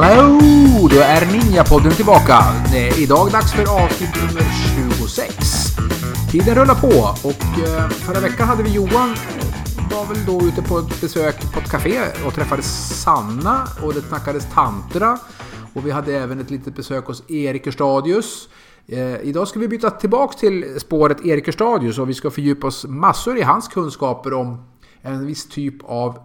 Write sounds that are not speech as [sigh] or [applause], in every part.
Hallå! Då är Ninja-podden tillbaka. Det är idag dags för avsnitt nummer 26. Tiden rullar på och eh, förra veckan hade vi Johan var väl då ute på ett besök på ett café och träffade Sanna och det snackades tantra. Och vi hade även ett litet besök hos Erik Stadius. Eh, idag ska vi byta tillbaks till spåret Erik Stadius och vi ska fördjupa oss massor i hans kunskaper om en viss typ av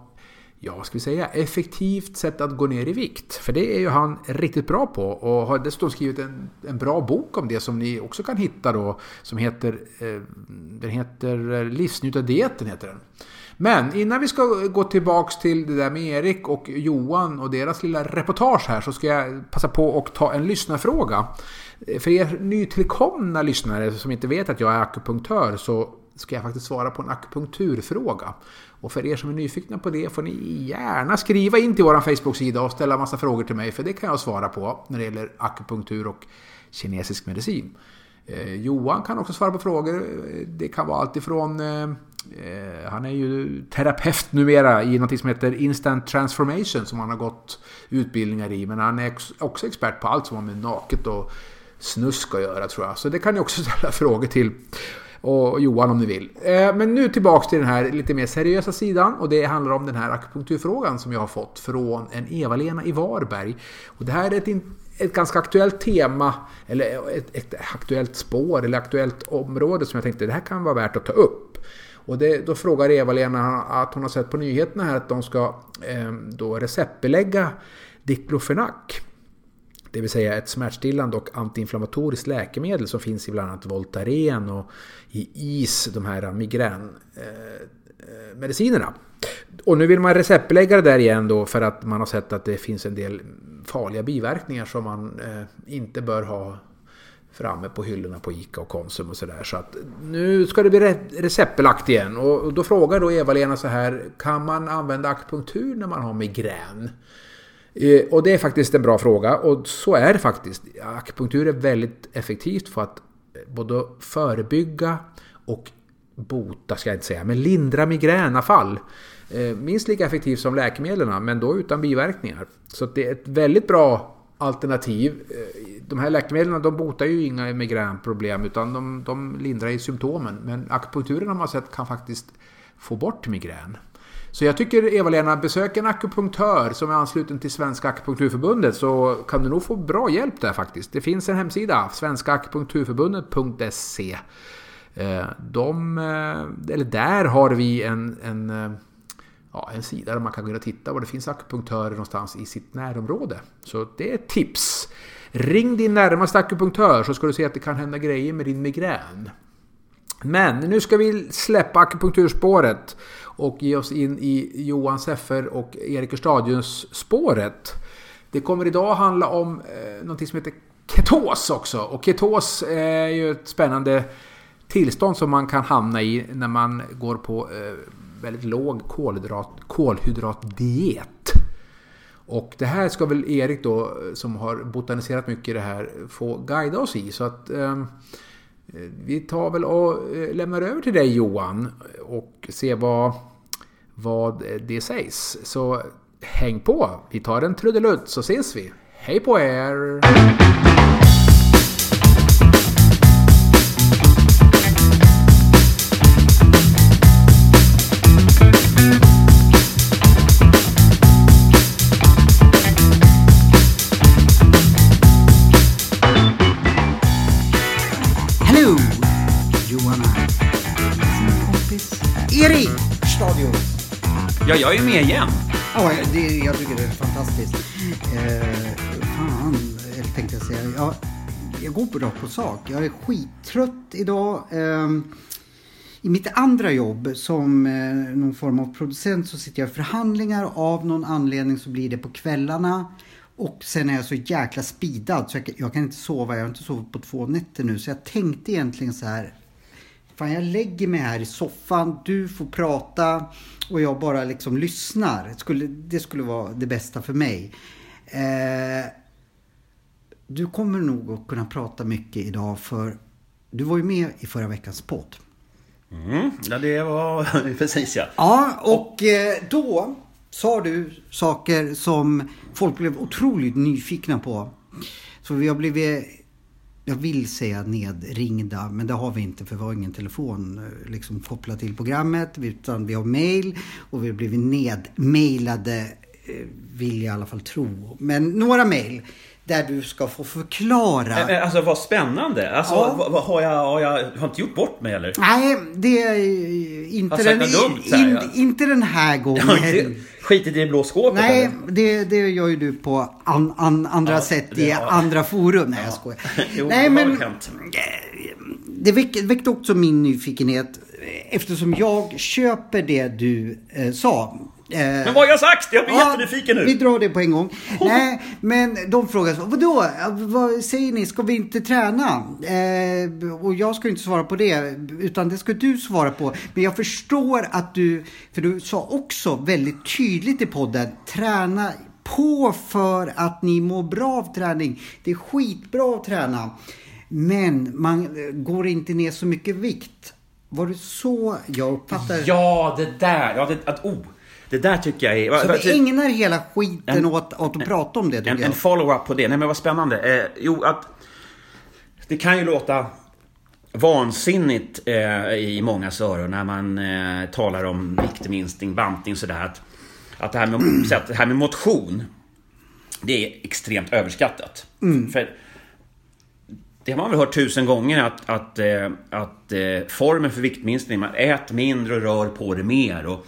ja, vad ska vi säga, effektivt sätt att gå ner i vikt. För det är ju han riktigt bra på och har dessutom skrivit en, en bra bok om det som ni också kan hitta då som heter, eh, den heter eh, Livsnjutardieten heter den. Men innan vi ska gå tillbaks till det där med Erik och Johan och deras lilla reportage här så ska jag passa på att ta en lyssnarfråga. För er nytillkomna lyssnare som inte vet att jag är akupunktör så ska jag faktiskt svara på en akupunkturfråga. Och för er som är nyfikna på det får ni gärna skriva in till vår Facebook-sida och ställa massa frågor till mig för det kan jag svara på när det gäller akupunktur och kinesisk medicin. Eh, Johan kan också svara på frågor. Eh, det kan vara allt ifrån eh, Eh, han är ju terapeut numera i något som heter Instant Transformation som han har gått utbildningar i. Men han är också expert på allt som har med naket och snusk att göra tror jag. Så det kan ni också [laughs] ställa frågor till och Johan om ni vill. Eh, men nu tillbaks till den här lite mer seriösa sidan och det handlar om den här akupunkturfrågan som jag har fått från en Eva-Lena i Varberg. Och det här är ett, ett ganska aktuellt tema, eller ett, ett, aktuellt spår eller aktuellt område som jag tänkte det här kan vara värt att ta upp. Och det, då frågar Eva-Lena att hon har sett på nyheterna här att de ska eh, då receptbelägga Diklofenak. det vill säga ett smärtstillande och antiinflammatoriskt läkemedel som finns i bland annat Voltaren och i IS, de här migränmedicinerna. Eh, och nu vill man receptbelägga det där igen då för att man har sett att det finns en del farliga biverkningar som man eh, inte bör ha framme på hyllorna på ICA och Konsum och sådär. Så att nu ska det bli receptbelagt igen. Och då frågar då Eva-Lena så här, kan man använda akupunktur när man har migrän? Eh, och det är faktiskt en bra fråga och så är det faktiskt. Akupunktur är väldigt effektivt för att eh, både förebygga och bota, ska jag inte säga, men lindra migränafall. Eh, minst lika effektivt som läkemedlen, men då utan biverkningar. Så det är ett väldigt bra alternativ. Eh, de här läkemedlen de botar ju inga migränproblem utan de, de lindrar ju symptomen. Men akupunkturen har man sett kan faktiskt få bort migrän. Så jag tycker Eva-Lena, besök en akupunktör som är ansluten till Svenska Akupunkturförbundet så kan du nog få bra hjälp där faktiskt. Det finns en hemsida, svenskaakupunkturförbundet.se. Eh, de, eh, eller där har vi en, en, eh, ja, en sida där man kan gå in och titta var det finns akupunktörer någonstans i sitt närområde. Så det är ett tips. Ring din närmaste akupunktör så ska du se att det kan hända grejer med din migrän. Men nu ska vi släppa akupunkturspåret och ge oss in i Johan Seffer och Erik Stadions spåret. Det kommer idag handla om eh, någonting som heter ketos också. Och ketos eh, är ju ett spännande tillstånd som man kan hamna i när man går på eh, väldigt låg kolhydrat, kolhydratdiet. Och det här ska väl Erik då, som har botaniserat mycket i det här, få guida oss i. Så att eh, vi tar väl och eh, lämnar över till dig Johan och ser vad, vad det sägs. Så häng på! Vi tar en trudelutt så ses vi. Hej på er! Ja, jag är med igen. Ja, det, jag tycker det är fantastiskt. Eh, fan, eh, tänkte jag säga. Jag, jag går på rakt på sak. Jag är skittrött idag. Eh, I mitt andra jobb som eh, någon form av producent så sitter jag i förhandlingar. Av någon anledning så blir det på kvällarna. Och sen är jag så jäkla speedad så jag, jag kan inte sova. Jag har inte sovit på två nätter nu. Så jag tänkte egentligen så här fan jag lägger mig här i soffan, du får prata och jag bara liksom lyssnar. Det skulle, det skulle vara det bästa för mig. Eh, du kommer nog att kunna prata mycket idag för du var ju med i förra veckans podd. Mm, ja, det var [laughs] precis ja. Ja, och eh, då sa du saker som folk blev otroligt nyfikna på. Så vi har blivit, jag vill säga nedringda, men det har vi inte för vi har ingen telefon eh, liksom kopplad till programmet. Utan vi har mail och vi har blivit nedmailade, eh, vill jag i alla fall tro. Men några mail där du ska få förklara. Alltså vad spännande. Alltså, Ja. vad, vad, har, jag, har jag har inte gjort bort mig eller? Nej, det är inte, den, dumt in, ja? inte den här gången. Har inte skitit i det blå skåpet Nej, det, det gör ju du på an, an, andra Ja, sätt det i har- andra forum. Nej, jag skojar. [laughs] Jo, Nej, men det väck, väckte också min nyfikenhet eftersom jag köper det du eh, sa. Eh, Men vad har jag sagt? Jag blir jättenyfiken Vi nu. drar det på en gång. [laughs] Nej, men de frågar så, vadå? Vad säger ni? Ska vi inte träna? Eh, och jag ska inte svara på det, utan det ska du svara på. Men jag förstår att du, för du sa också väldigt tydligt i podden, träna på för att ni mår bra av träning. Det är skitbra att träna. Men man går inte ner så mycket vikt. Var det så jag uppfattade? Ja, det där. Ja, det, att, oh, det där tycker jag är... Så vi ägnar hela skiten En- åt, åt att prata om det. tycker En, jag. en follow-up på det. Nej men vad spännande. Eh, jo, att det kan ju låta vansinnigt eh, i många öron när man eh, talar om viktminskning, bantning sådär. Att, att, det här med, [clears throat] att det här med motion, det är extremt överskattat. För det har man väl hört tusen gånger att, att, eh, att eh, formen för viktminskning, man äter mindre och rör på det mer. Och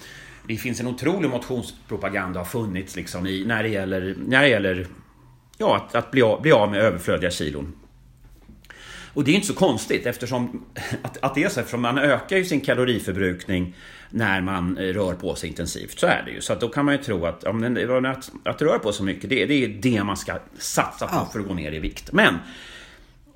det finns en otrolig motionspropaganda har funnits liksom i, när det gäller, när det gäller ja, att, att bli, av, bli av med överflödiga kilon. Och det är inte så konstigt eftersom [laughs] att, att det är så, eftersom man ökar ju sin kaloriförbrukning när man eh, rör på sig intensivt. Så är det ju. Så då kan man ju tro att, att, att röra på så mycket, det, det är det man ska satsa på för att gå ner i vikt. Men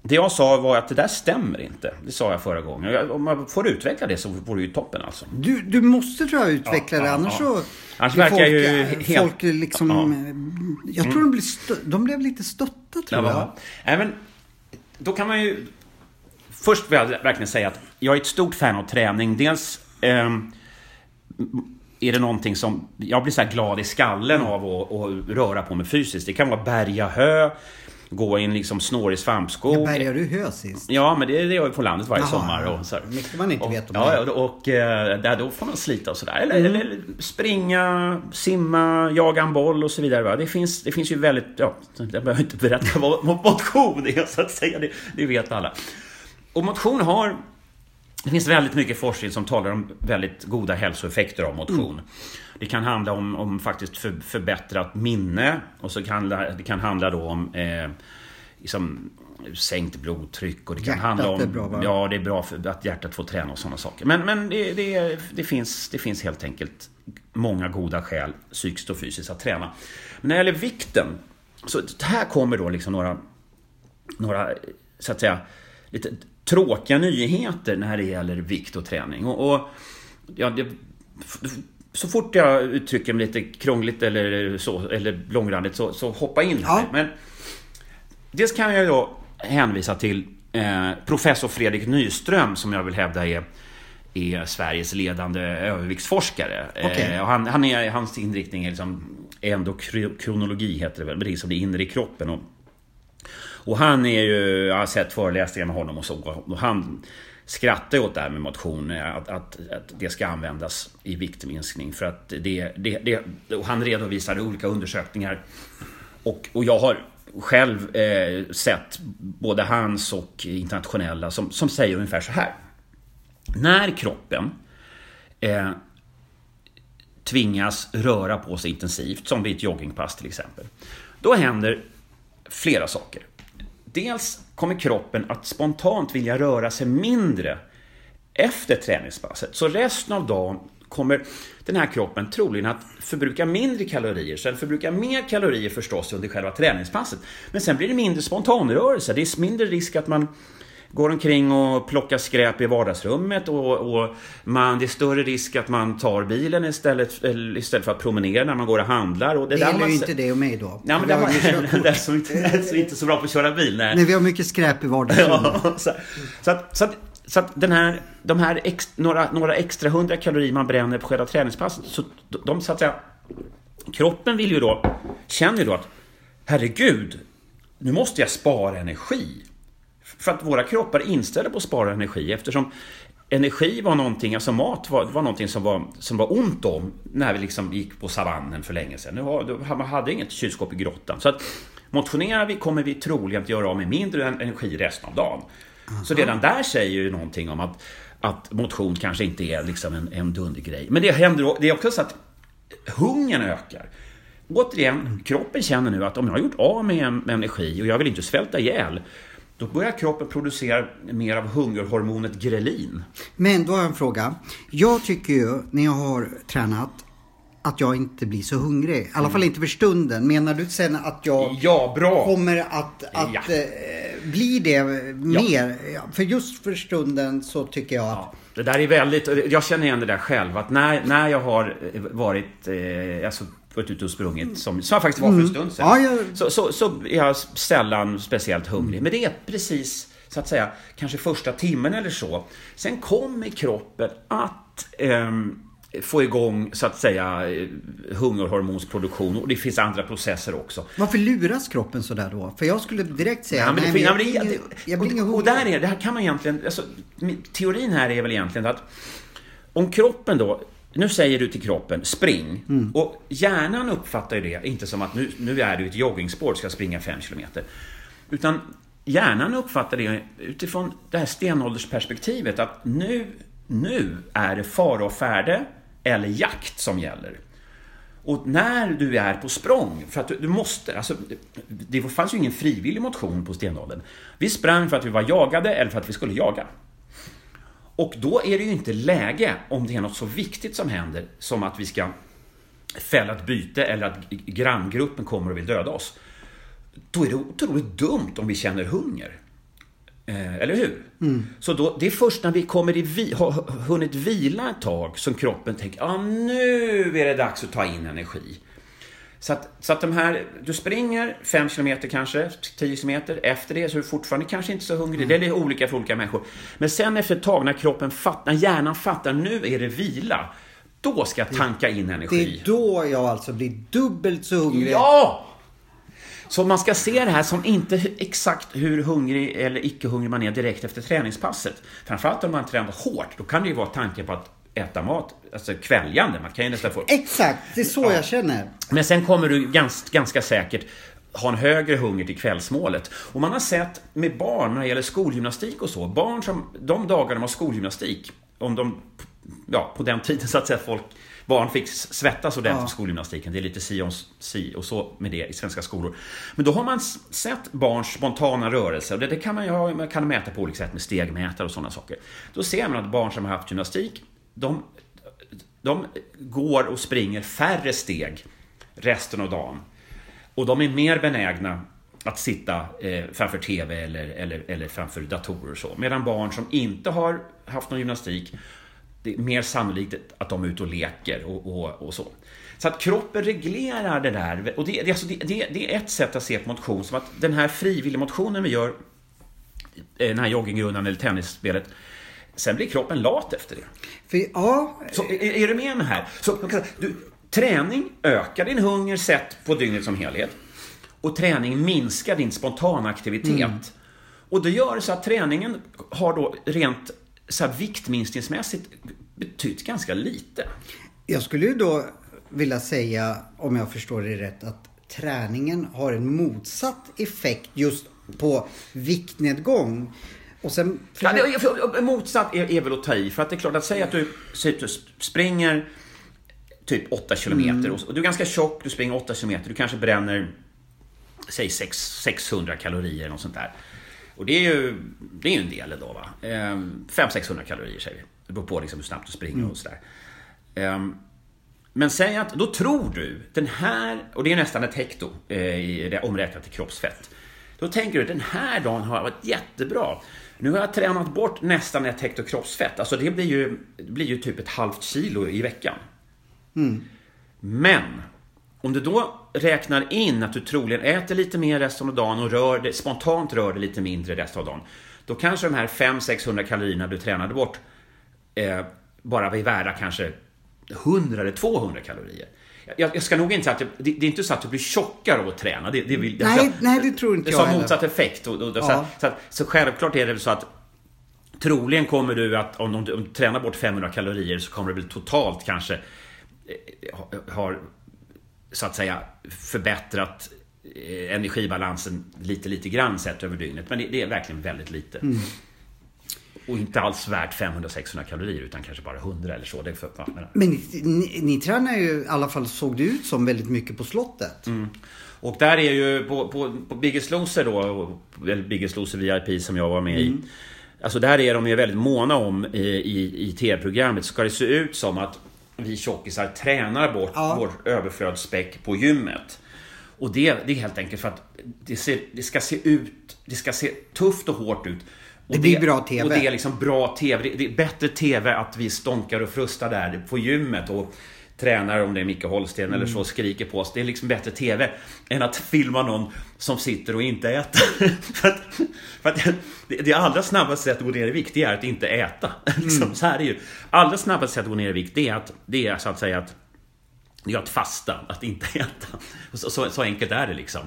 det jag sa var att det där stämmer inte. Det sa jag förra gången. Jag- Om man får utveckla det så vore det ju toppen alltså. Du, du måste tror jag utveckla Ja, det, ja, annars ja. så... Annars verkar folk, ju eh, helt- Folk liksom... Ja. eh, Jag tror de, blir stö, de blev lite stötta tror jag. Ja, Nej, men då kan man ju... Först vill jag verkligen säga att jag är ett stort fan av träning. Dels ehm, är det någonting som... Jag blir så här glad i skallen av att, att röra på mig fysiskt. Det kan vara bärga hö, gå i en liksom snårig svampskog. Bärgade du hö sist? Ja, men det, det gör vi på landet varje Jaha, sommar. ja. Och så här. Mycket man inte och, vet om ja, det. ja, och eh, där då får man slita och sådär. Eller, Mm. eller springa, simma, jaga en boll och så vidare. Va? Det, finns, det finns ju väldigt... Ja, jag behöver inte berätta vad motion är så att säga. Det, det vet alla. Och motion har... Det finns väldigt mycket forskning som talar om väldigt goda hälsoeffekter av motion. Mm. Det kan handla om, om faktiskt för, förbättrat minne och så kan det, kan handla då om eh, liksom, sänkt blodtryck och det kan Hjärtat handla om... är bra, va? Ja, det är bra för att hjärtat får träna och sådana saker. Men, men det, det, det, finns, det finns helt enkelt många goda skäl, psykiskt och fysiskt, att träna. Men när det gäller vikten, så här kommer då liksom några, några så att säga, lite tråkiga nyheter när det gäller vikt och träning. Och, och ja, det, så fort jag uttrycker mig lite krångligt eller, så, eller långrandigt så, så hoppa in. Ja. Men dels kan jag då hänvisa till eh, professor Fredrik Nyström som jag vill hävda är, är Sveriges ledande överviktsforskare. Okej. Eh, och han, han är, hans inriktning är liksom endokronologi heter det väl, är som det inre i kroppen. Och, och han är ju, jag har sett föreläsningar med honom och så. Och han skrattar ju åt det här med motion, att, att, att det ska användas i viktminskning. För att det, det, det, och han redovisade olika undersökningar. Och, och jag har själv eh, sett både hans och internationella som, som säger ungefär så här. När kroppen eh, tvingas röra på sig intensivt, som vid ett joggingpass till exempel. Då händer flera saker. Dels kommer kroppen att spontant vilja röra sig mindre efter träningspasset. Så resten av dagen kommer den här kroppen troligen att förbruka mindre kalorier. Så den förbrukar mer kalorier förstås under själva träningspasset. Men sen blir det mindre spontanrörelse. Det är mindre risk att man går omkring och plockar skräp i vardagsrummet och, och man, det är större risk att man tar bilen istället, istället för att promenera när man går och handlar. Och det det gäller man, ju inte det och mig då. Ja, men det, var, [laughs] det är som inte, är inte så bra på att köra bil. Nej, nej vi har mycket skräp i vardagsrummet. [laughs] Ja, så, så, att, så, att, så att den här, de här ex, några, några extra hundra kalorier man bränner på själva träningspasset, så de så att säga, kroppen vill ju då, känner ju då att herregud, nu måste jag spara energi. För att våra kroppar är inställda på att spara energi eftersom energi var någonting, alltså mat var, var någonting som var, som var ont om när vi liksom gick på savannen för länge sedan. Nu har, man hade inget kylskåp i grottan. Så att motionerar vi kommer vi troligen att göra av med mindre energi resten av dagen. Aha. Så redan där säger ju någonting om att, att motion kanske inte är liksom en, en dundergrej. Men det händer det är också så att hungern ökar. Återigen, kroppen känner nu att om jag har gjort av med energi och jag vill inte svälta ihjäl då börjar kroppen producera mer av hungerhormonet grelin. Men då har jag en fråga. Jag tycker ju när jag har tränat att jag inte blir så hungrig. I alla fall inte för stunden. Menar du sen att jag ja, kommer att, att ja. eh, bli det mer? Ja. För just för stunden så tycker jag att... Det där är väldigt, jag känner igen det där själv. Att när, när jag har varit, eh, alltså varit ute och sprungit, som, som jag faktiskt var för en mm. stund sedan. Ja, jag... så, så, så är jag sällan speciellt hungrig. Men det är precis, så att säga, kanske första timmen eller så. Sen kommer kroppen att eh, få igång, så att säga, hungerhormonsproduktion och det finns andra processer också. Varför luras kroppen sådär då? För jag skulle direkt säga, ja, men nej, men jag, blir, jag, jag blir och, och där är det här kan man egentligen, alltså, teorin här är väl egentligen att om kroppen då nu säger du till kroppen, spring. Mm. Och hjärnan uppfattar ju det inte som att nu, nu är du i ett joggingspår och ska springa 5 kilometer. Utan hjärnan uppfattar det utifrån det här stenåldersperspektivet att nu, nu är det fara och färde eller jakt som gäller. Och när du är på språng, för att du, du, måste, alltså det fanns ju ingen frivillig motion på stenåldern. Vi sprang för att vi var jagade eller för att vi skulle jaga. Och då är det ju inte läge, om det är något så viktigt som händer, som att vi ska fälla ett byte eller att granngruppen kommer och vill döda oss. Då är det otroligt dumt om vi känner hunger. Eh, eller hur? Mm. Så då, det är först när vi kommer i, har hunnit vila ett tag som kroppen tänker, ah, nu är det dags att ta in energi. Så att, så att de här, du springer 5 km kanske, 10 km. Efter det så är du fortfarande kanske inte så hungrig. Mm. Det är olika för olika människor. Men sen efter ett tag när kroppen fattar, när hjärnan fattar, nu är det vila. Då ska jag tanka in energi. Det är då jag alltså blir dubbelt så hungrig. Ja! Så man ska se det här som inte exakt hur hungrig eller icke hungrig man är direkt efter träningspasset. Framförallt om man tränar hårt, då kan det ju vara tanken på att äta mat, alltså kväljande. Man kan ju nästan få... Exakt, det är så ja. jag känner. Men sen kommer du ganska, ganska säkert ha en högre hunger till kvällsmålet. Och man har sett med barn när det gäller skolgymnastik och så, barn som de dagarna de har skolgymnastik, om de, ja, på den tiden så att säga folk barn fick svettas ordentligt ja. på skolgymnastiken. Det är lite si och, si och så med det i svenska skolor. Men då har man sett barns spontana rörelser. Och det, det kan man ju man kan mäta på olika sätt med stegmätare och sådana saker. Då ser man att barn som har haft gymnastik de, de går och springer färre steg resten av dagen. Och de är mer benägna att sitta eh, framför TV eller, eller, eller framför datorer och så. Medan barn som inte har haft någon gymnastik, det är mer sannolikt att de är ute och leker och, och, och så. Så att kroppen reglerar det där. Och det, det, alltså det, det, det, är ett sätt att se på motion, som att den här frivillig motionen vi gör, eh, den här joggingrundan eller tennisspelet, Sen blir kroppen lat efter det. För, ja, så är, är, du med mig här? Så, du, träning ökar din hunger sett på dygnet som helhet. Och träning minskar din spontana aktivitet. Mm. Och det gör så att träningen har då rent så här, viktminskningsmässigt betytt ganska lite. Jag skulle ju då vilja säga, om jag förstår det rätt, att träningen har en motsatt effekt just på viktnedgång. Och sen... Ja, det, motsatt är, är väl att ta i. För att det är klart att säga att du, du springer typ 8 kilometer mm. och, du är ganska tjock, du springer 8 kilometer, du kanske bränner säg 6, 600 kalorier eller något sånt där. Och det är ju, det är ju en del då va. 500-600 ehm, kalorier säger vi. Det beror på liksom hur snabbt du springer mm. och sådär. Ehm, men säg att, då tror du, den här, och det är nästan ett hekto eh, omräknat till kroppsfett. Då tänker du, den här dagen har varit jättebra. Nu har jag tränat bort nästan ett hekto kroppsfett. Alltså det blir ju, det blir ju typ ett halvt kilo i veckan. Men om du då räknar in att du troligen äter lite mer resten av dagen och rör dig, spontant rör dig lite mindre resten av dagen. Då kanske de här 500-600 kalorierna du tränade bort eh, bara blir värda kanske 100 eller 200 kalorier. Jag, jag ska nog inte säga att det, det, det är inte så att du blir tjockare av att träna. Det, det vill, Nej, så, nej, det tror inte det jag har heller. motsatt effekt. Och, och, och, så, Ja. så, att, så självklart är det så att Troligen kommer du att, om du, om du tränar bort 500 kalorier så kommer det väl totalt kanske eh, ha- har så att säga förbättrat eh, energibalansen lite, lite grann sett över dygnet. Men det, det är verkligen väldigt lite. Mm. Och inte alls värt 500-600 kalorier utan kanske bara 100 eller så. Det för, ja, men- Men ni, ni, ni tränar ju i alla fall, såg det ut som, väldigt mycket på slottet. Mm. Och där är ju på, på, på Biggest Loser då, eller Biggest Loser VIP som jag var med Mm. i. Alltså där är de ju väldigt måna om i, i, i tv-programmet ska det se ut som att vi tjockisar tränar bort Ja. vår överflödsspäck på gymmet. Och det, det är helt enkelt för att det, ser, det ska se ut, det ska se tufft och hårt ut. Och Det blir bra TV. Och det är liksom bra TV. Det- är bättre TV att vi stånkar och frustar där på gymmet och tränar om det är Micke Holsten eller Mm. så skriker på oss. Det är liksom bättre TV än att filma någon som sitter och inte äter. [laughs] för att, för att det, det allra snabbaste sättet att gå ner i vikt det är att inte äta. [laughs] Liksom, Mm. så här är det ju. Allra snabbaste sättet att gå ner i vikt det är att, det är så att säga att det är att fasta, att inte äta. [laughs] Så, så, så enkelt är det liksom.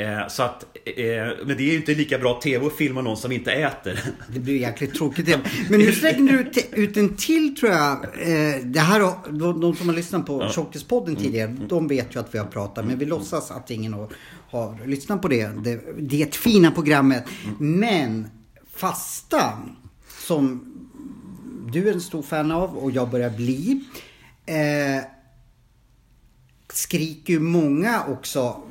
Eh, så att, eh, men det är ju inte lika bra TV att filma någon som inte äter. Det blir jäkligt tråkigt. igen. Men nu slängde du ut, ut en till tror jag. Eh, det här de, de som har lyssnat på Tjockispodden tidigare, de vet ju att vi har pratat. Men vi låtsas att ingen har, har lyssnat på det. det. Det är ett fina programmet. Men fasta, som du är en stor fan av och jag börjar bli. Eh, skriker ju många också.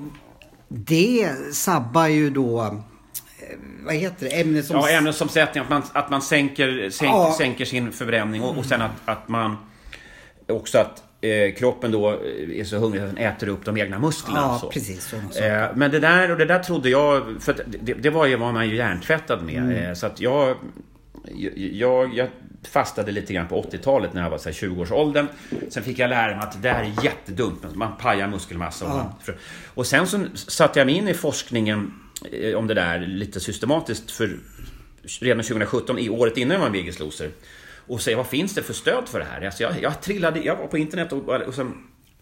Det sabbar ju då, eh, vad heter det, ämnet som... Ja, ämnesomsättning, att man, att man sänker, sänk, Ja. sänker sin förbränning och, och sen att, att man också att eh, kroppen då är så hungrig att den äter upp de egna musklerna. Ja, så. precis, saker. Eh, men det där, och det där trodde jag, för det, det var ju var man ju hjärntvättad med. Mm. Eh, så att jag, jag, jag fastade lite grann på 80-talet när jag var så här 20-årsåldern. Sen fick jag lära mig att det där är jättedumt. Man pajar muskelmassa. Och, man, och sen så satte jag mig in i forskningen eh, om det där lite systematiskt för redan 2017, i året innan jag var Biggest Loser. Och säga vad finns det för stöd för det här? Alltså jag, jag trillade, jag var på internet och, och sen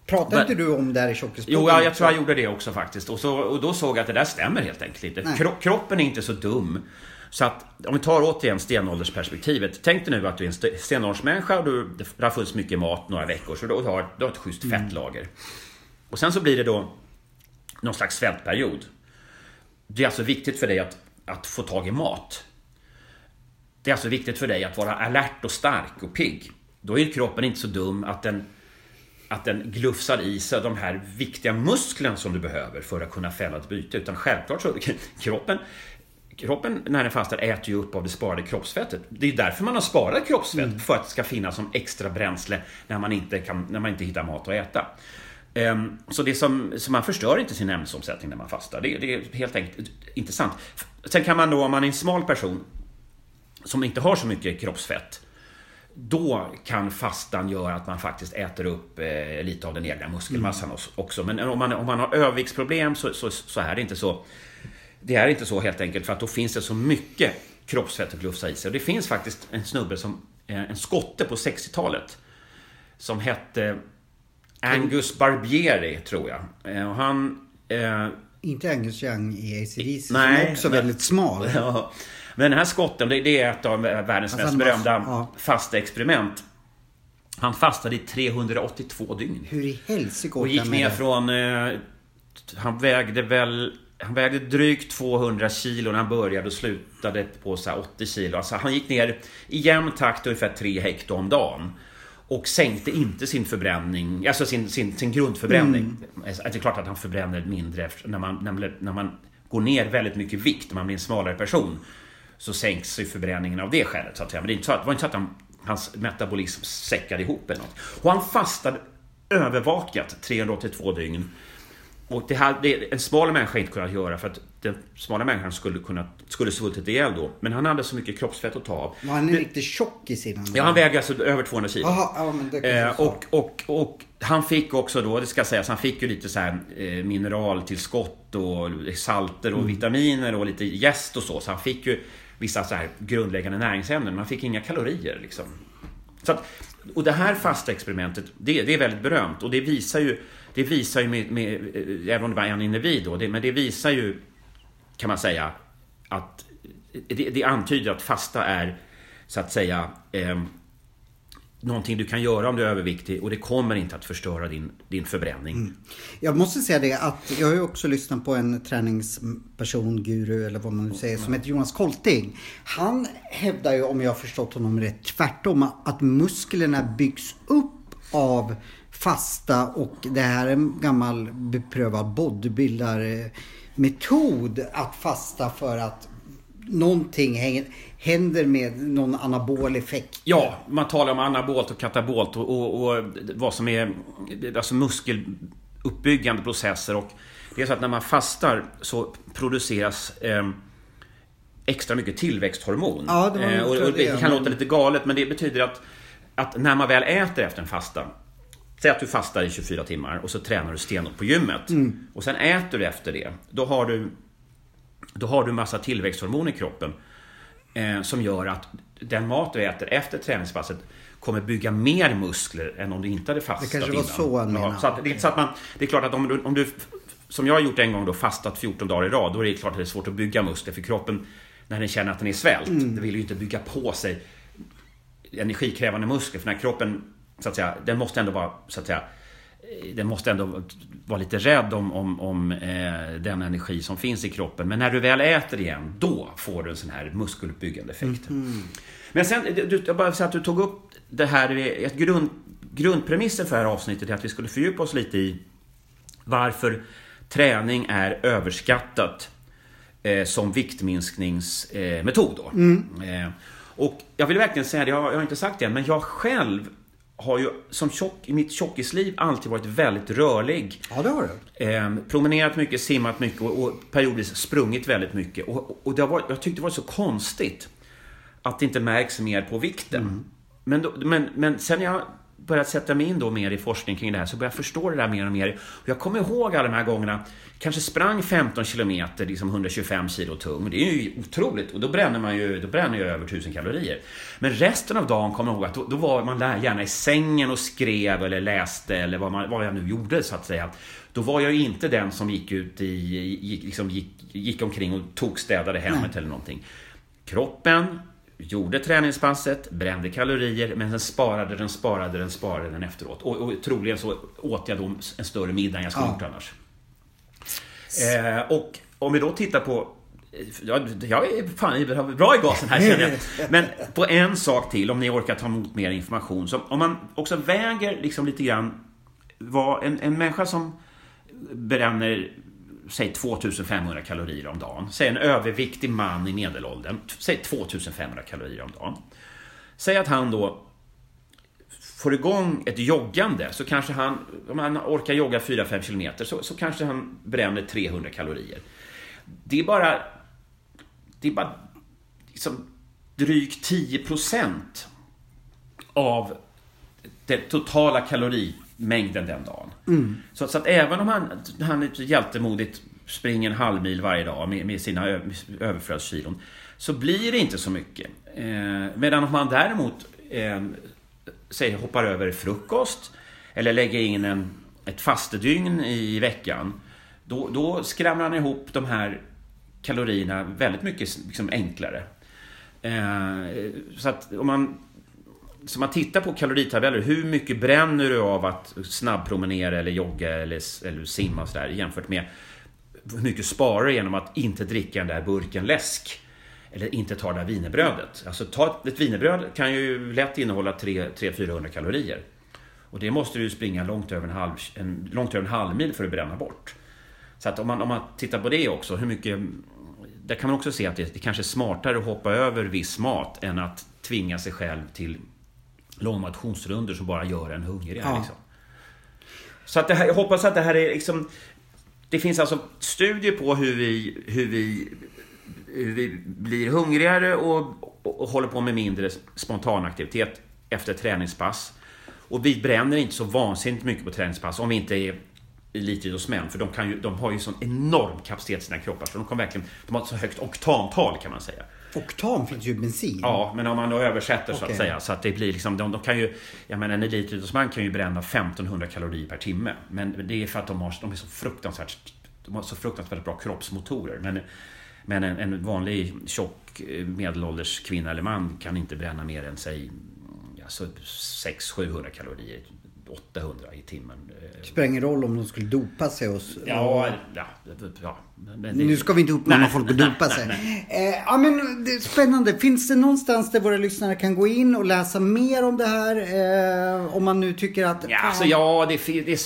Pratar inte du om det här i Tjockispodden? Jo, ja, jag tror jag gjorde det också faktiskt. Och, så, och då såg jag att det där stämmer helt enkelt inte. Kro, kroppen är inte så dum. Så att, om vi tar återigen stenåldersperspektivet. Tänk dig nu att du är en st- stenåldersmänniska och du, det har funnits mycket mat några veckor. Så du har, du har ett schysst fettlager. Och sen så blir det då någon slags svältperiod. Det är alltså viktigt för dig att, att få tag i mat. Det är alltså viktigt för dig att vara alert och stark och pigg. Då är kroppen inte så dum att den att den glufsar i sig de här viktiga musklerna som du behöver för att kunna fälla ett byte. Utan självklart så [laughs] kroppen, kroppen när den fastar äter ju upp av det sparade kroppsfettet. Det är därför man har sparat kroppsfett, för att det ska finnas som extra bränsle när man inte, kan, när man inte hittar mat att äta. Ehm, Så det som, så man förstör inte sin ämnesomsättning när man fastar. Det, det är helt enkelt inte sant. Sen kan man då, om man är en smal person som inte har så mycket kroppsfett då kan fastan göra att man faktiskt äter upp eh, lite av den egna muskelmassan os- också. Men om man, om man har överviktsproblem så, så, så är det inte så. Det är inte så helt enkelt för att då finns det så mycket kroppsfett att glufsa i sig. Och det finns faktiskt en snubbe som, en skotte på 60-talet som hette Angus Barbieri tror jag. Eh, Och han eh, Inte Angus Young i ACDC som Nej, är också men- väldigt smal. [laughs] Ja. Men den här skotten, det det är ett av världens Alltså, mest berömda ja. fasta experiment. Han fastade i 382 dygn. Hur i helsike Och gick ner från... Eh, han vägde väl... Han vägde drygt 200 kilo när han började och slutade på så här 80 kilo. Alltså han gick ner i jämn takt ungefär 3 hekto om dagen. Och sänkte inte sin förbränning, alltså sin, sin, sin grundförbränning. Alltså, Det är klart att han förbränner mindre när, man, när, man, när man går ner väldigt mycket vikt, när man blir en smalare person. Så sänks ju förbränningen av det skälet så att säga. Men det, är inte så att, det var inte så att han, hans metabolism säckade ihop eller något. Och han fastade övervakat 382 dygn. Och det hade en smal människa inte kunnat göra för att den smala människan skulle, kunna, skulle svultit ihjäl då. Men han hade så mycket kroppsfett att ta av. Var han riktigt tjock i sin Ja, han väger alltså över 200 kilo. Jaha, ja, men det kanske Eh, och, och, och han fick också då, det ska sägas, han fick ju lite så här eh, mineraltillskott och salter och vitaminer och lite jäst och så. Så han fick ju vissa så här grundläggande näringsämnen, men han fick inga kalorier liksom. Så att, och det här fasta experimentet, det, det är väldigt berömt och det visar ju, det visar ju med, med, eh, även om det var en individ då, det, men det visar ju, kan man säga, att det, det antyder att fasta är, så att säga, eh, någonting du kan göra om du är överviktig och det kommer inte att förstöra din, din förbränning. Mm. Jag måste säga det att jag har ju också lyssnat på en träningsperson, guru eller vad man nu säger, som heter Jonas Kolting. Han hävdar ju, om jag har förstått honom rätt, tvärtom att musklerna byggs upp av fasta och det här är en gammal beprövad bodybuilder-metod att fasta för att någonting hänger, händer med någon anabol effekt. Ja, man talar om anabolt och katabolt och, och, och vad som är alltså muskeluppbyggande processer. Och det är så att när man fastar så produceras eh, extra mycket tillväxthormon. Ja, det var eh, och, och det kan låta lite galet men det betyder att, att när man väl äter efter en fasta Säg att du fastar i 24 timmar och så tränar du stenhårt på gymmet. Mm. Och sen äter du efter det. Då har du, då har du massa tillväxthormon i kroppen. Eh, som gör att den mat du äter efter träningspasset kommer bygga mer muskler än om du inte hade fastat Det kanske var innan. så han ja, så att det, så att man, det är klart att om du, om du, som jag har gjort en gång då, fastat 14 dagar i rad, då är det klart att det är svårt att bygga muskler för kroppen när den känner att den är svält. Mm. Den vill ju inte bygga på sig energikrävande muskler för när kroppen, så att säga, den måste ändå vara, så att säga, den måste ändå vara lite rädd om, om, om eh, den energi som finns i kroppen. Men när du väl äter igen, då får du en sån här muskeluppbyggande effekt. Men sen, du, jag bara säga att du tog upp det här, ett grund, grundpremissen för det här avsnittet är att vi skulle fördjupa oss lite i varför träning är överskattat eh, som viktminskningsmetod. Eh, metod då. Eh, och jag vill verkligen säga det, jag, har- inte sagt det än, men jag själv har ju som tjock, i mitt tjockisliv alltid varit väldigt rörlig. Ja, det har du. Eh, promenerat mycket, simmat mycket och, och periodiskt sprungit väldigt mycket. Och, och det har varit, jag tyckte det var så konstigt att det inte märks mer på vikten. Men, då, men, men sen jag börjat sätta mig in då mer i forskning kring det här så börjar jag förstå det där mer och mer. Och jag kommer ihåg alla de här gångerna, kanske sprang 15 kilometer, liksom 125 kilo tung. Det är ju otroligt och då bränner man ju, då bränner jag över 1000 kalorier. Men resten av dagen kommer jag ihåg att då, då var man där gärna i sängen och skrev eller läste eller vad, man, vad jag nu gjorde så att säga. Då var jag ju inte den som gick ut i, gick, liksom gick, gick omkring och tokstädade hemmet eller någonting. Kroppen gjorde träningspasset, brände kalorier, men den sparade, den sparade, den sparade den efteråt. Och, och troligen så åt jag då en större middag än jag skulle Ja. gjort annars. Eh, och om vi då tittar på Ja, jag är fan bra i gasen här känner jag. [laughs] Men på en sak till, om ni orkar ta emot mer information. Så om man också väger liksom lite grann vad en, en människa som bränner säg 2500 kalorier om dagen. Säg en överviktig man i medelåldern. Säg 2500 kalorier om dagen. Säg att han då får igång ett joggande så kanske han, om han orkar jogga 4-5 kilometer så, så kanske han bränner 300 kalorier. Det är bara, det är bara liksom drygt 10 procent av den totala kalorimängden den dagen. Så, så att även om han, han hjältemodigt springer en halv mil varje dag med, med sina överflödskilon så blir det inte så mycket. Eh, medan om man däremot eh, säg, hoppar över frukost eller lägger in en, ett fastedygn i veckan då, då skramlar han ihop de här kalorierna väldigt mycket liksom, enklare. Eh, så att om man så man tittar på kaloritabeller, hur mycket bränner du av att snabbpromenera eller jogga eller, eller simma och sådär jämfört med hur mycket sparar du genom att inte dricka den där burken läsk eller inte ta det där wienerbrödet. Alltså ta ett wienerbröd kan ju lätt innehålla 300-400 kalorier. Och det måste du ju springa långt över en halv, en, långt över en halv mil för att bränna bort. Så att om man, om man tittar på det också, hur mycket... Där kan man också se att det, det kanske är smartare att hoppa över viss mat än att tvinga sig själv till långa motionsrundor som bara gör en hungrig. Ja. Liksom. Så att det här, jag hoppas att det här är liksom... det finns alltså studier på hur vi, hur vi, hur vi blir hungrigare och, och, och håller på med mindre spontanaktivitet efter träningspass. Och vi bränner inte så vansinnigt mycket på träningspass om vi inte är elitidrottsmän. För de, kan ju, de har ju sån enorm kapacitet i sina kroppar. Så de, kan verkligen, de har ett så högt oktantal kan man säga. Oktan finns ju bensin. Ja, men om man då översätter så Okej. att säga. Så att det blir liksom, de, de kan ju, jag menar en elitidrottsman kan ju bränna 1500 kalorier per timme. Men det är för att de, har, de är så fruktansvärt, de har så fruktansvärt bra kroppsmotorer. Men, men en, en vanlig tjock eh, medelålders kvinna eller man kan inte bränna mer än säg alltså 600-700 kalorier. 800 i timmen. Eh, Spelar ingen roll om de skulle dopa sig och... Ja, ja, ja. Men det- Nu ska vi inte uppmana Nej, folk att nej, dopa nej, sig. nej. Eh, ja, men det är spännande. Finns det någonstans där våra lyssnare kan gå in och läsa mer om det här? Eh, om man nu tycker att... Ja, alltså, ja det, det,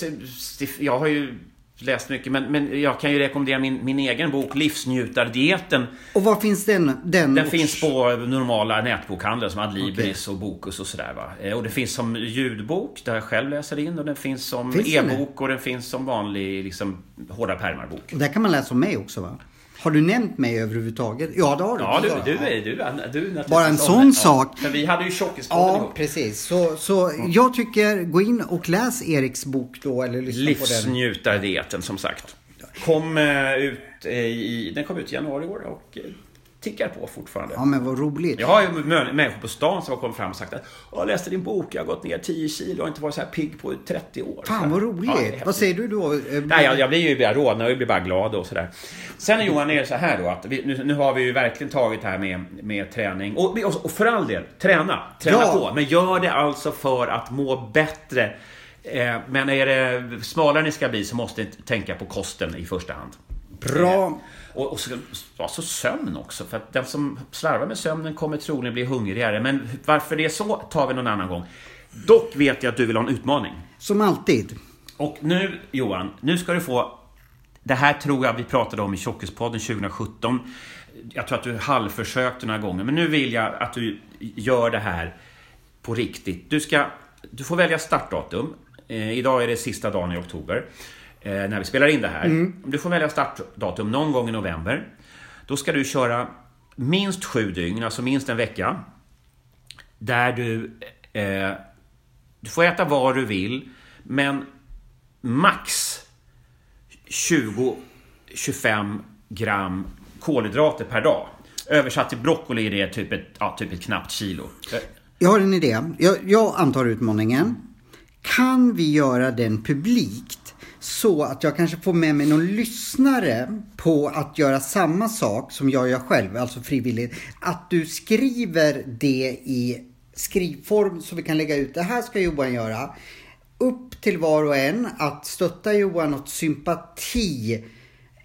det, jag har ju läst mycket, men, men jag kan ju rekommendera min, min egen bok Livsnjutardieten. Och var finns den? Den, Den finns på normala nätbokhandlar som Adlibris och Bokus och sådär. Va? Eh, Och det finns som ljudbok där jag själv läser in och den finns som e-bok och den finns som vanlig liksom, hårda pärmar-bok. Där kan man läsa om mig också va? Har du nämnt mig överhuvudtaget? Ja, det har du. Ja, du, Ja. du, är, du, du naturligtvis Bara en sån det. sak. För vi hade ju Tjockispodden Ja, ihop. precis. Så, så jag tycker, gå in och läs Eriks bok då, eller lyssna på den. Livsnjutardieten som sagt. Kom eh, ut eh, i, den kom ut i januari i år och eh, tickar på fortfarande. Ja, men vad roligt. Jag har ju människor på stan som har kommit fram och sagt att jag läste din bok, jag har gått ner 10 kilo och har inte varit så här pigg på 30 år. Fan vad roligt. Ja, vad säger du då? Eh, Nej, jag, jag blir ju bara rodnad och jag blir bara glad och sådär. Sen Johan är det så här då att vi, nu, nu har vi ju verkligen tagit det här med, med träning. Och, och, och för all del, träna. Träna Ja. på. Men gör det alltså för att må bättre. Eh, men är det smalare ni ska bli så måste ni tänka på kosten i första hand. Bra. Och, och så, alltså sömn också. För att den som slarvar med sömnen kommer troligen bli hungrigare. Men varför det är så tar vi någon annan gång. Dock vet jag att du vill ha en utmaning. Som alltid. Och nu Johan, nu ska du få... Det här tror jag vi pratade om i Tjockispodden 2017. Jag tror att du halvförsökte några gånger. Men nu vill jag att du gör det här på riktigt. Du, ska, du får välja startdatum. Eh, idag är det sista dagen i oktober. Eh, när vi spelar in det här. Du får välja startdatum någon gång i november. Då ska du köra minst sju dygn, alltså minst en vecka. Där du... Eh, du får äta vad du vill, men max 20-25 gram kolhydrater per dag. Översatt till broccoli är det typ ett, ja, typ ett knappt kilo. Jag har en idé. Jag, jag antar utmaningen. Kan vi göra den publikt så att jag kanske får med mig någon lyssnare på att göra samma sak som jag gör själv, alltså frivilligt. Att du skriver det i skrivform så vi kan lägga ut. Det här ska Johan göra. Upp till var och en att stötta Johan åt sympati.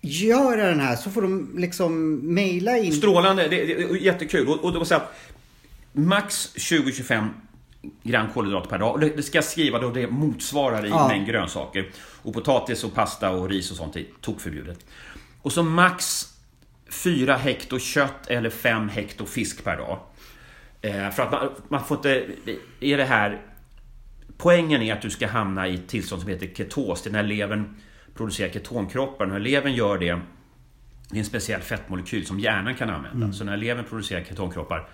Göra den här så får de liksom mejla in. Strålande, det, det är jättekul. Och, och då säga att max 20-25 gram kolhydrater per dag. Och det, ska jag skriva då det motsvarar i Ja. mängd grönsaker. Och potatis och pasta och ris och sånt är tokförbjudet. Och så max 4 hekto kött eller 5 hekto fisk per dag. Eh, för att man, man får inte... Är det här... Poängen är att du ska hamna i ett tillstånd som heter ketos. Det är när levern producerar ketonkroppar. När levern gör det det är en speciell fettmolekyl som hjärnan kan använda. Så när levern producerar ketonkroppar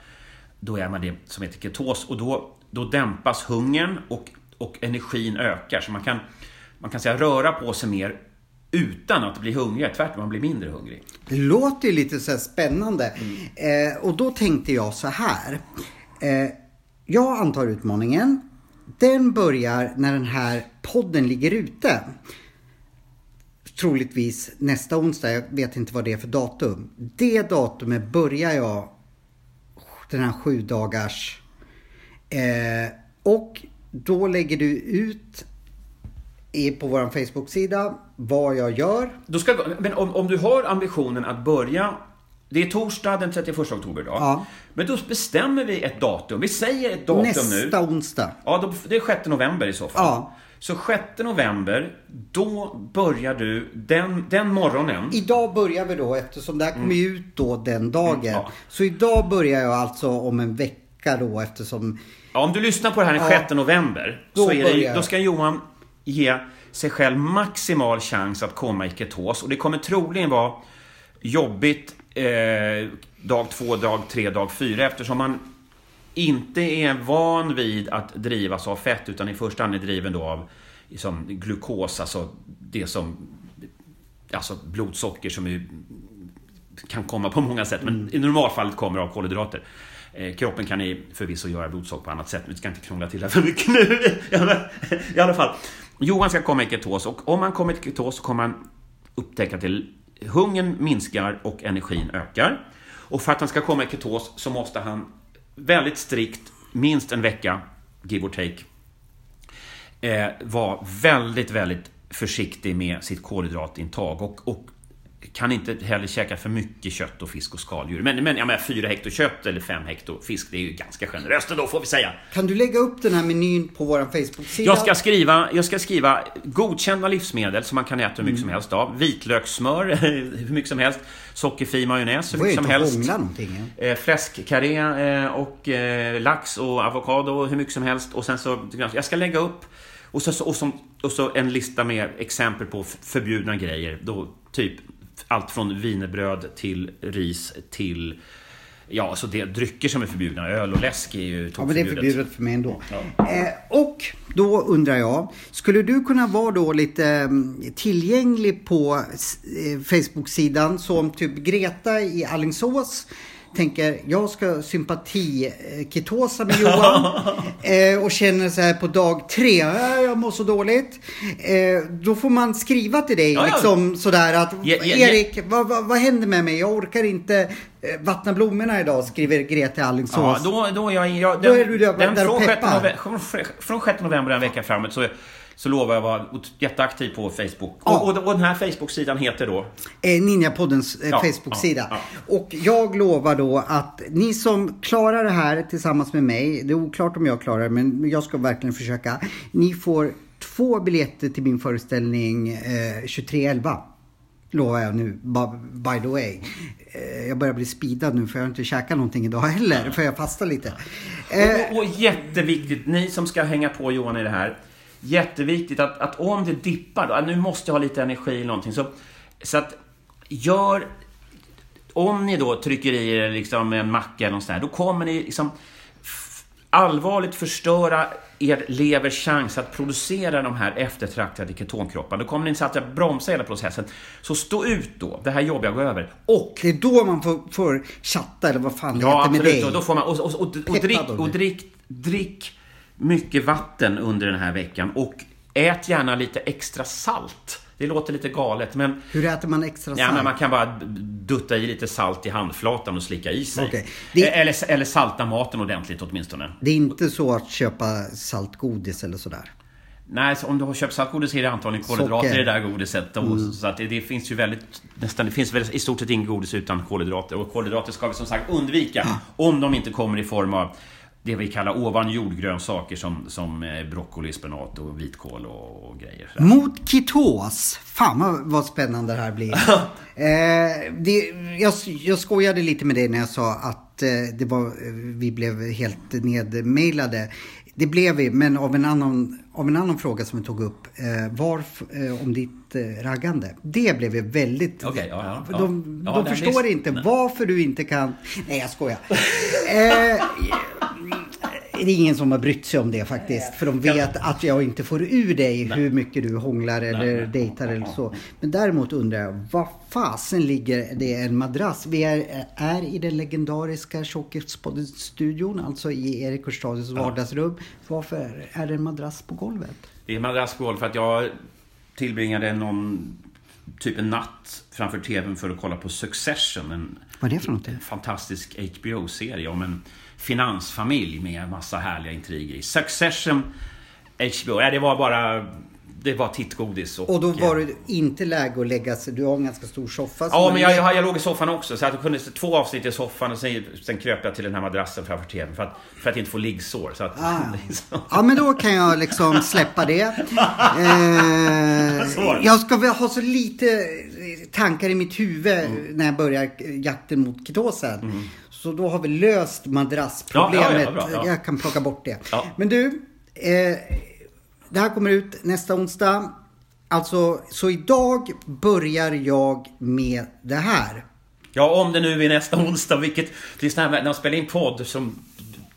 då är man det som heter ketos och då, då dämpas hungern och, och energin ökar. Så man kan, man kan säga röra på sig mer utan att bli hungrig. Tvärtom, man blir mindre hungrig. Det låter ju lite så här spännande. Eh, och då tänkte jag så här. Eh, jag antar utmaningen. Den börjar när den här podden ligger ute. Troligtvis nästa onsdag. Jag vet inte vad det är för datum. Det datumet börjar jag den här sju dagars. Eh, och då lägger du ut på vår Facebook-sida vad jag gör. Då ska, men om, om du har ambitionen att börja Det är torsdag den 31 oktober idag. Ja. Men då bestämmer vi ett datum. Vi säger ett datum nu. Nästa onsdag. Ja, då, det är 6 november i så fall. Ja. Så 6 november, då börjar du den, den morgonen. Idag börjar vi då eftersom det här kommer ju ut då den dagen. Mm, ja. Så idag börjar jag alltså om en vecka då eftersom Ja, om du lyssnar på det här den Ja. 6 november Då så är det, då ska Johan ge sig själv maximal chans att komma i ketos. Och det kommer troligen vara jobbigt eh, dag två, dag tre, dag fyra eftersom man inte är van vid att drivas av fett utan i första hand är driven då av liksom, glukos, alltså det som alltså blodsocker som är, kan komma på många sätt men i normalfallet kommer av kolhydrater. Eh, kroppen kan i förvisso göra blodsocker på annat sätt, men vi ska inte krångla till det för mycket nu. [laughs] I alla fall. Johan ska komma i ketos och om han kommer i ketos så kommer han upptäcka att hungern minskar och energin ökar. Och för att han ska komma i ketos så måste han väldigt strikt, minst en vecka, give or take, eh, vara väldigt, väldigt försiktig med sitt kolhydratintag. Och, och kan inte heller käka för mycket kött och fisk och skaldjur. Men, men jag menar, 4 hekto kött eller 5 hekto fisk, det är ju ganska generöst ändå får vi säga. Kan du lägga upp den här menyn på vår Facebook-sida? Jag ska skriva, jag ska skriva godkända livsmedel som man kan äta hur mycket mm. som helst av. Vitlökssmör, [laughs] hur mycket som helst. Sockerfri majonnäs, hur mycket som helst. Eh, fläskkarré eh, och eh, lax och avokado hur mycket som helst. Och sen så, jag ska lägga upp och så, och, så, och så en lista med exempel på förbjudna grejer. Då, typ allt från vinerbröd till ris till Ja, alltså det drycker som är förbjudna. Öl och läsk är ju Ja, men det är förbjudet för mig ändå. Ja. Eh, och då undrar jag, skulle du kunna vara då lite mm, tillgänglig på eh, Facebook-sidan som typ Greta i Allingsås tänker jag ska sympatiketosa med [laughs] Johan eh, och känner så här på dag tre, jag mår så dåligt. Eh, då får man skriva till dig ja, liksom sådär att ja, ja, Erik, vad, vad, vad händer med mig? Jag orkar inte eh, vattna blommorna idag, skriver Greta Alingsås. Ja, då, då, jag, jag, den, då är du där, den, där och peppar. Från 6 november en vecka framåt så så lovar jag vara jätteaktiv på Facebook. Ja. Och, och, och, den här Facebook-sidan heter då? Eh, Ninjapoddens eh, ja, Facebook-sida. Ja, och jag lovar då att ni som klarar det här tillsammans med mig, det är oklart om jag klarar det, men jag ska verkligen försöka. Ni får två biljetter till min föreställning eh, 2311 lovar jag nu, by the way. Eh, jag börjar bli speedad nu för jag har inte käkat någonting idag heller, för jag fastar lite. Och, och, jätteviktigt, ni som ska hänga på Johan i det här jätteviktigt att, att om det dippar, då, nu måste jag ha lite energi eller någonting. Så, så att gör... Om ni då trycker i er liksom en macka eller något sånt där, då kommer ni liksom allvarligt förstöra er levers chans att producera de här eftertraktade ketonkropparna. Då kommer ni att bromsa hela processen. Så stå ut då, det här jobbiga går över. Och... Det är då man får, får chatta eller vad fan det ja, heter med dig. Ja, absolut. Då får man, och, och, och, och, drick, och drick, drick mycket vatten under den här veckan och ät gärna lite extra salt. Det låter lite galet men... Hur äter man extra salt? Ja, men man kan bara dutta i lite salt i handflatan och slicka i sig. Okay. Det... Eller, eller salta maten ordentligt åtminstone. Det är inte så att köpa saltgodis eller sådär? Nej, om du har köpt saltgodis är det antagligen kolhydrater Socker. i det där godiset. Mm. Så att det, det, finns ju väldigt... Nästan, det finns väl i stort sett inget godis utan kolhydrater. Och kolhydrater ska vi som sagt undvika. Mm. Om de inte kommer i form av det vi kallar ovan jordgrönsaker som, som eh, broccoli, spenat och vitkål och, och grejer. Mot ketos. Fan vad, vad spännande det här blir. [laughs] eh, det, jag, jag skojade lite med dig när jag sa att eh, det var, eh, vi blev helt nedmailade. Det blev vi, men av en annan, av en annan fråga som vi tog upp. Eh, var, eh, om ditt eh, raggande. Det blev vi väldigt... Okay, ja, ja, de, ja, de förstår inte nej. varför du inte kan... Nej, jag skojar. [laughs] det är ingen som har brytt sig om det faktiskt. För de vet att jag inte får ur dig hur mycket du hånglar eller dejtar eller så. Men däremot undrar jag, vad fasen ligger det en madrass? Vi är, är i den legendariska Tjockispodden-studion, alltså i Erik Hurstads vardagsrum. Varför är det en madrass på golvet? Det är en madrass på golvet för att jag tillbringade någon typ en natt framför TVn för att kolla på Succession. En, Vad är det för något? En fantastisk HBO-serie om en finansfamilj med massa härliga intriger i. Succession, HBO, ja, det var bara det var tittgodis. Och, och då var det inte läge att lägga sig, du har en ganska stor soffa. Ja, men jag, jag, jag låg i soffan också. Så jag kunde se två avsnitt i soffan och sen, sen kröp jag till den här madrassen framför TVn för att, för att inte få liggsår. Så att, ah. ja, [laughs] men då kan jag liksom släppa det. [laughs] Eh, jag ska väl ha så lite tankar i mitt huvud mm. när jag börjar jakten mot ketosen. Mm. Så då har vi löst madrassproblemet. Ja, ja, ja, jag kan plocka bort det. Men du, eh, det här kommer ut nästa onsdag. alltså, så idag börjar jag med det här. Ja, om det nu är nästa onsdag, vilket... Det är sån här, när man spelar in podd, som,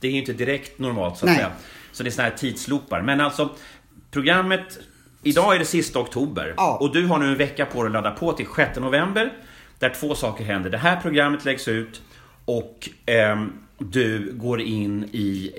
det är ju inte direkt normalt så att Nej. säga. Så det är såna här tidsloopar. Men alltså, programmet... Idag är det sista oktober. Ja. Och du har nu en vecka på dig att ladda på till 6 november. Där två saker händer. Det här programmet läggs ut och ehm, du går in i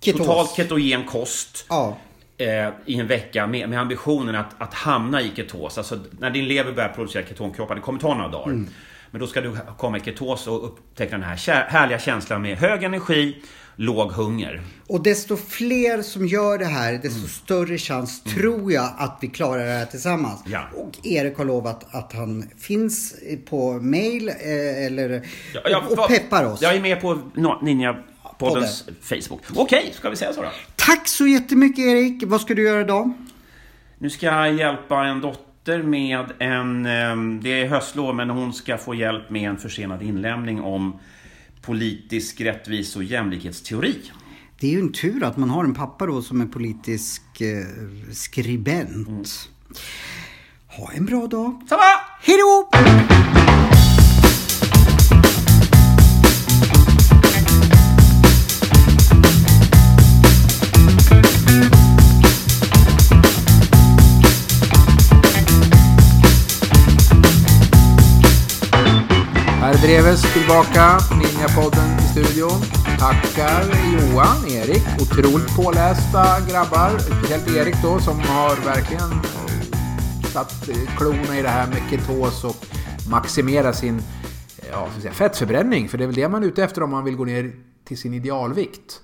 Ketos. totalt ketogen kost. Ja. eh, i en vecka med, med ambitionen att, att hamna i ketos. Alltså när din lever börjar producera ketonkroppar, det kommer ta några dagar. Mm. Men då ska du komma i ketos och upptäcka den här härliga känslan med hög energi, låg hunger. Och desto fler som gör det här, desto Mm. större chans tror jag att vi klarar det här tillsammans. Ja. Och Erik har lovat att han finns på mail eh, eller Ja, ja, och, och peppar oss. Jag är med på No- Ninja-poddens Facebook. Okej, ska vi säga så då? Tack så jättemycket Erik. Vad ska du göra idag? Nu ska jag hjälpa en dotter med en... ehm, Det är höstlov, men hon ska få hjälp med en försenad inlämning om politisk rättvis och jämlikhetsteori. Det är ju en tur att man har en pappa då som är politisk eh, skribent. Mm. Ha en bra dag. Samma! Hej då! Dreves tillbaka, Ninjapodden i studion. Tackar Johan, Erik, otroligt pålästa grabbar. Speciellt Erik då som har verkligen satt klona klorna i det här med ketos och maximera sin ja, så att säga, fettförbränning. För det är väl det man är ute efter om man vill gå ner till sin idealvikt.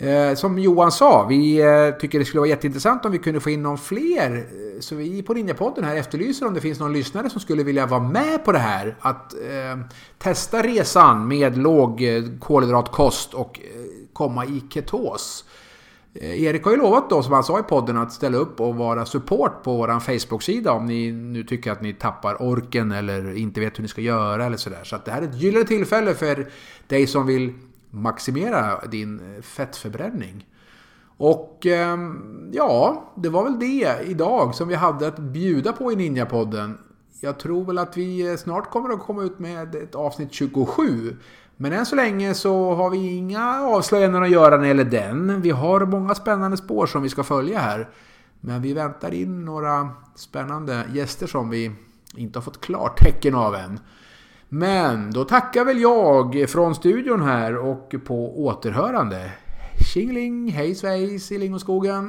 Eh, som Johan sa, vi eh, tycker det skulle vara jätteintressant om vi kunde få in någon fler. Eh, så vi på Ninjapodden här efterlyser om det finns någon lyssnare som skulle vilja vara med på det här. Att eh, testa resan med låg kolhydratkost och eh, komma i ketos. Eh, Erik har ju lovat då, som han sa i podden, att ställa upp och vara support på vår Facebook-sida om ni nu tycker att ni tappar orken eller inte vet hur ni ska göra eller sådär. Så att det här är ett gyllene tillfälle för dig som vill maximera din fettförbränning. Och ehm, ja, det var väl det idag som vi hade att bjuda på i Ninjapodden. Jag tror väl att vi eh, snart kommer att komma ut med ett avsnitt 27. Men än så länge så har vi inga avslöjanden att göra när det gäller den. Vi har många spännande spår som vi ska följa här. Men vi väntar in några spännande gäster som vi inte har fått klartecken av än. Men då tackar väl jag från studion här och på återhörande. Tjingeling, hej svejs i lingonskogen.